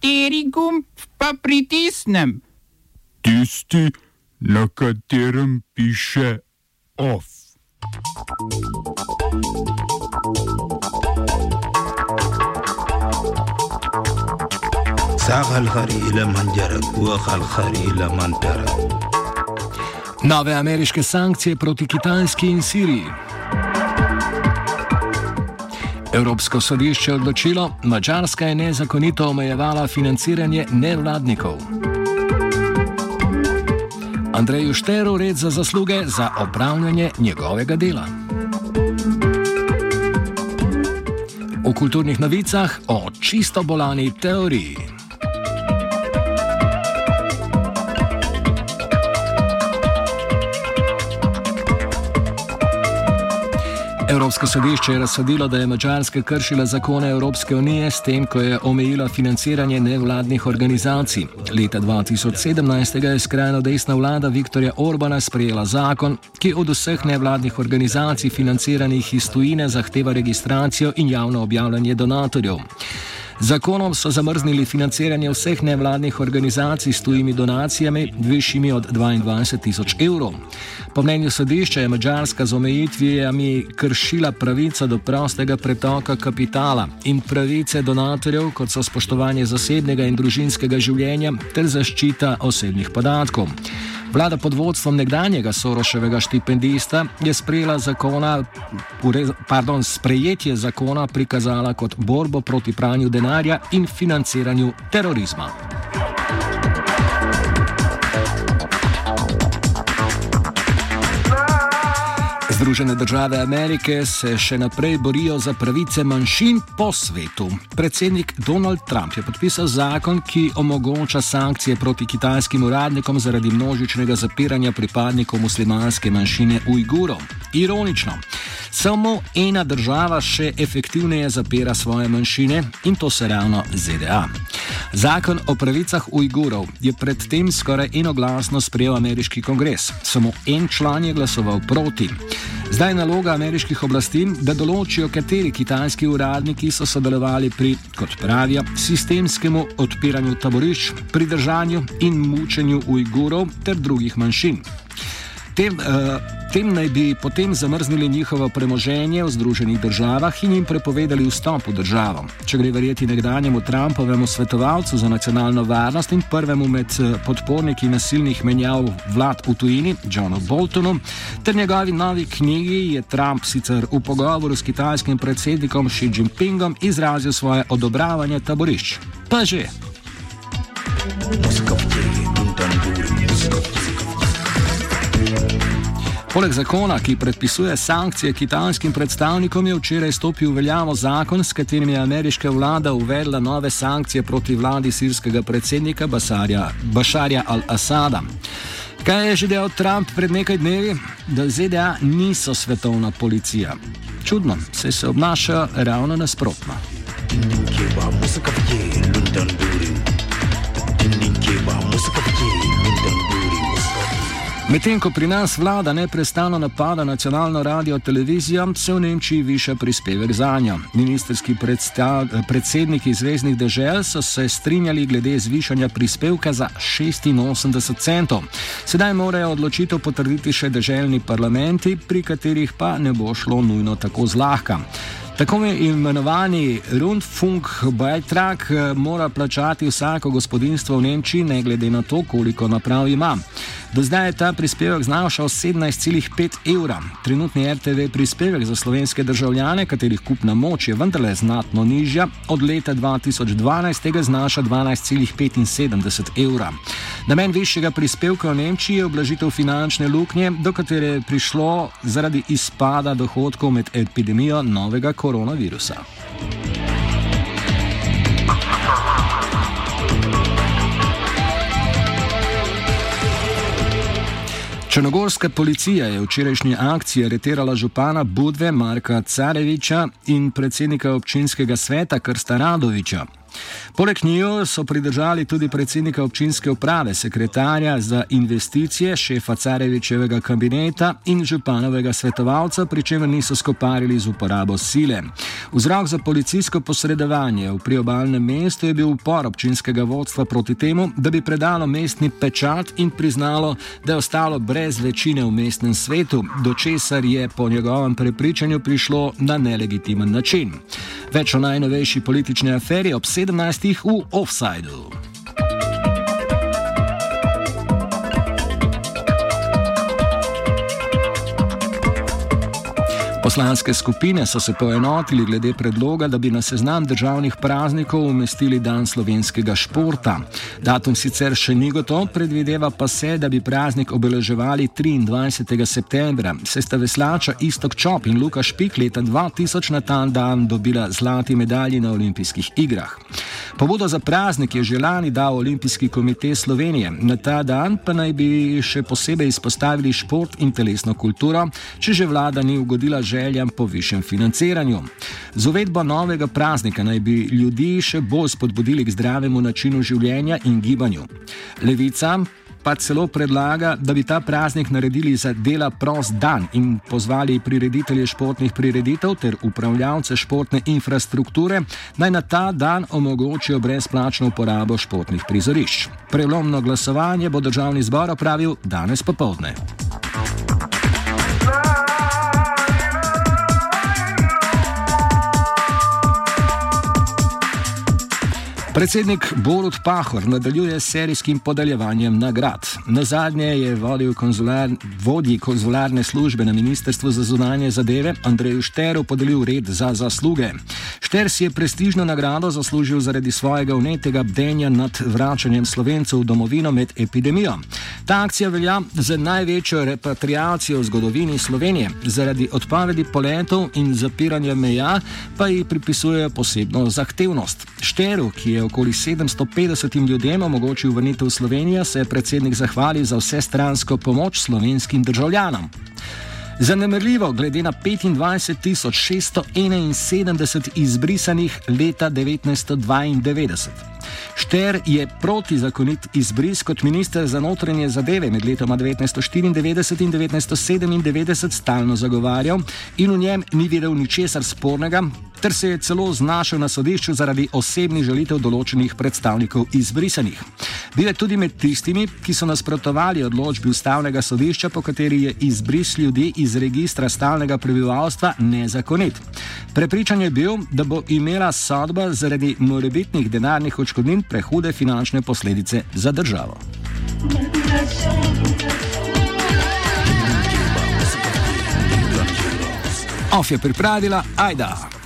Kateri gumb pa pritisnem? Tisti, na katerem piše OF. Nove ameriške sankcije proti Kitajski in Siriji. Evropsko sodišče odločilo, Mačarska je nezakonito omejevala financiranje nevladnikov. Andreju Šteru red za zasluge za opravljanje njegovega dela. V kulturnih novicah o čisto bolani teoriji. Evropsko sodišče je razsodilo, da je Mačarska kršila zakone Evropske unije s tem, ko je omejila financiranje nevladnih organizacij. Leta 2017 je skrajno desna vlada Viktorja Orbana sprejela zakon, ki od vseh nevladnih organizacij financiranih iz tujine zahteva registracijo in javno objavljanje donatorjev. Zakonom so zamrznili financiranje vseh nevladnih organizacij s tujimi donacijami, višjimi od 22 tisoč evrov. Po mnenju sodišča je Mačarska z omejitvijami kršila pravico do prostega pretoka kapitala in pravice donatorjev, kot so spoštovanje zasebnega in družinskega življenja ter zaščita osebnih podatkov. Vlada pod vodstvom nekdanjega Soroševega štipendista je zakona, pardon, sprejetje zakona prikazala kot borbo proti pranju denarja in financiranju terorizma. Združene države Amerike se še naprej borijo za pravice manjšin po svetu. Predsednik Donald Trump je podpisal zakon, ki omogoča sankcije proti kitajskim uradnikom zaradi množičnega zapiranja pripadnikov muslimanske manjšine Ujgurov. Ironično. Samo ena država še efektivneje zapira svoje manjšine in to se ravno ZDA. Zakon o pravicah Ujgurov je predtem skoraj enoglasno sprejel ameriški kongres. Samo en član je glasoval proti. Zdaj je naloga ameriških oblasti, da določijo, kateri kitajski uradniki so sodelovali pri, kot pravijo, sistemskemu odpiranju taborišč, pridržanju in mučenju Ujgurov ter drugih manjšin. Tem, uh, tem naj bi potem zamrznili njihovo premoženje v Združenih državah in jim prepovedali vstop v državo. Če gre verjeti nekdanjemu Trumpovemu svetovalcu za nacionalno varnost in prvemu med eh, podporniki nasilnih menjav vlad v tujini, Johnu Boltonu, ter njegovi novi knjigi, je Trump sicer v pogovoru s kitajskim predsednikom Xi Jinpingom izrazil svoje odobravanje taborišč. Pa že. Muzika v tegi, dun Poleg zakona, ki predpisuje sankcije kitajskim predstavnikom, je včeraj stopil v veljavo zakon, s katerim je ameriška vlada uvedla nove sankcije proti vladi sirskega predsednika Bašarja al-Assada. Kaj je že dejal Trump pred nekaj dnevi? Da ZDA niso svetovna policija. Čudno, se se obnašajo ravno nasprotno. Kje pa muzika Medtem ko pri nas vlada neprestano napada nacionalno radio televizijo, se v Nemčiji viša prispevek za njo. Ministerski predsedniki zvezdnih dežel so se strinjali glede zvišanja prispevka za 86 centov. Sedaj morajo odločitev potrditi še deželni parlamenti, pri katerih pa ne bo šlo nujno tako zlahka. Tako imenovani Rundfunk-Beitrag eh, mora plačati vsako gospodinstvo v Nemčiji, ne glede na to, koliko naprav ima. Do zdaj je ta prispevek znašal 17,5 evra. Trenutni RTV prispevek za slovenske državljane, katerih kupna moč je vendarle znatno nižja, od leta 2012 znaša 12,75 evra. Namen višjega prispevka v Nemčiji je oblažitev finančne luknje, do katere je prišlo zaradi izpada dohodkov med epidemijo novega koronavirusa. Črnogorska policija je včerajšnji akciji areterala župana Budve Marka Careviča in predsednika občinskega sveta Krsta Radoviča. Poleg njiju so pridržali tudi predsednika občinske uprave, sekretarja za investicije, šefa Carevičevega kabineta in županovega svetovalca, pri čemer niso skoparili z uporabo sile. Vzrok za policijsko posredovanje v priobalnem mestu je bil upor občinskega vodstva proti temu, da bi predalo mestni pečat in priznalo, da je ostalo brez večine v mestnem svetu, do česar je po njegovem prepričanju prišlo na nelegitimen način. Več o najnovejši politični aferi ob 17. v Offsideu. Poslanske skupine so se poenotili glede predloga, da bi na seznam državnih praznikov umestili Dan slovenskega športa. Datum sicer še ni gotov, predvideva pa se, da bi praznik obeleževali 23. septembra. Se sta veslača Istok Čop in Luka Špik leta 2000 na ta dan dobila zlati medalji na olimpijskih igrah. Pobudo za praznik je že lani dal Olimpijski komitej Slovenije. Na ta dan pa naj bi še posebej izpostavili šport in telesno kulturo, če že vlada ni ugodila željam po višjem financiranju. Z uvedbo novega praznika naj bi ljudi še bolj spodbudili k zdravemu načinu življenja in gibanju. Levica pa celo predlaga, da bi ta praznik naredili za dela prost dan in pozvali prireditelje športnih prireditev ter upravljavce športne infrastrukture, naj na ta dan omogočijo brezplačno uporabo športnih prizorišč. Prelomno glasovanje bo državni zbor opravil danes popovdne. Predsednik Borut Pahor nadaljuje s serijskim podeljevanjem nagrad. Na zadnje je vodil konzular, vodji konzularne službe na Ministrstvu za zunanje zadeve Andreju Šteru podelil red za zasluge. Šter si je prestižno nagrado zaslužil zaradi svojega unetega bdenja nad vračanjem slovencev v domovino med epidemijo. Ta akcija velja za največjo repatriacijo v zgodovini Slovenije. Zaradi odpovedi poletov in zapiranja meja pa ji pripisujejo posebno zahtevnost. Šteru, ki je okoli 750 ljudem omogočil vrnitev v Slovenijo, se je predsednik zahvalil za vse stransko pomoč slovenskim državljanom. Zanemrljivo, glede na 25.671 izbrisanih leta 1992. Šter je protizakonit izbris kot minister za notranje zadeve med letoma 1994 in 1997 stalno zagovarjal in v njem ni videl ničesar spornega, ter se je celo znašel na sodišču zaradi osebnih želitev določenih predstavnikov izbrisanih. Bil je tudi med tistimi, ki so nasprotovali odločbi ustavnega sodišča, po kateri je izbris ljudi iz registra stalnega prebivalstva nezakonit. Prepričan je bil, da bo imela sodba zaradi morebitnih denarnih odškodnin prehude finančne posledice za državo. Of je pripravila Aida.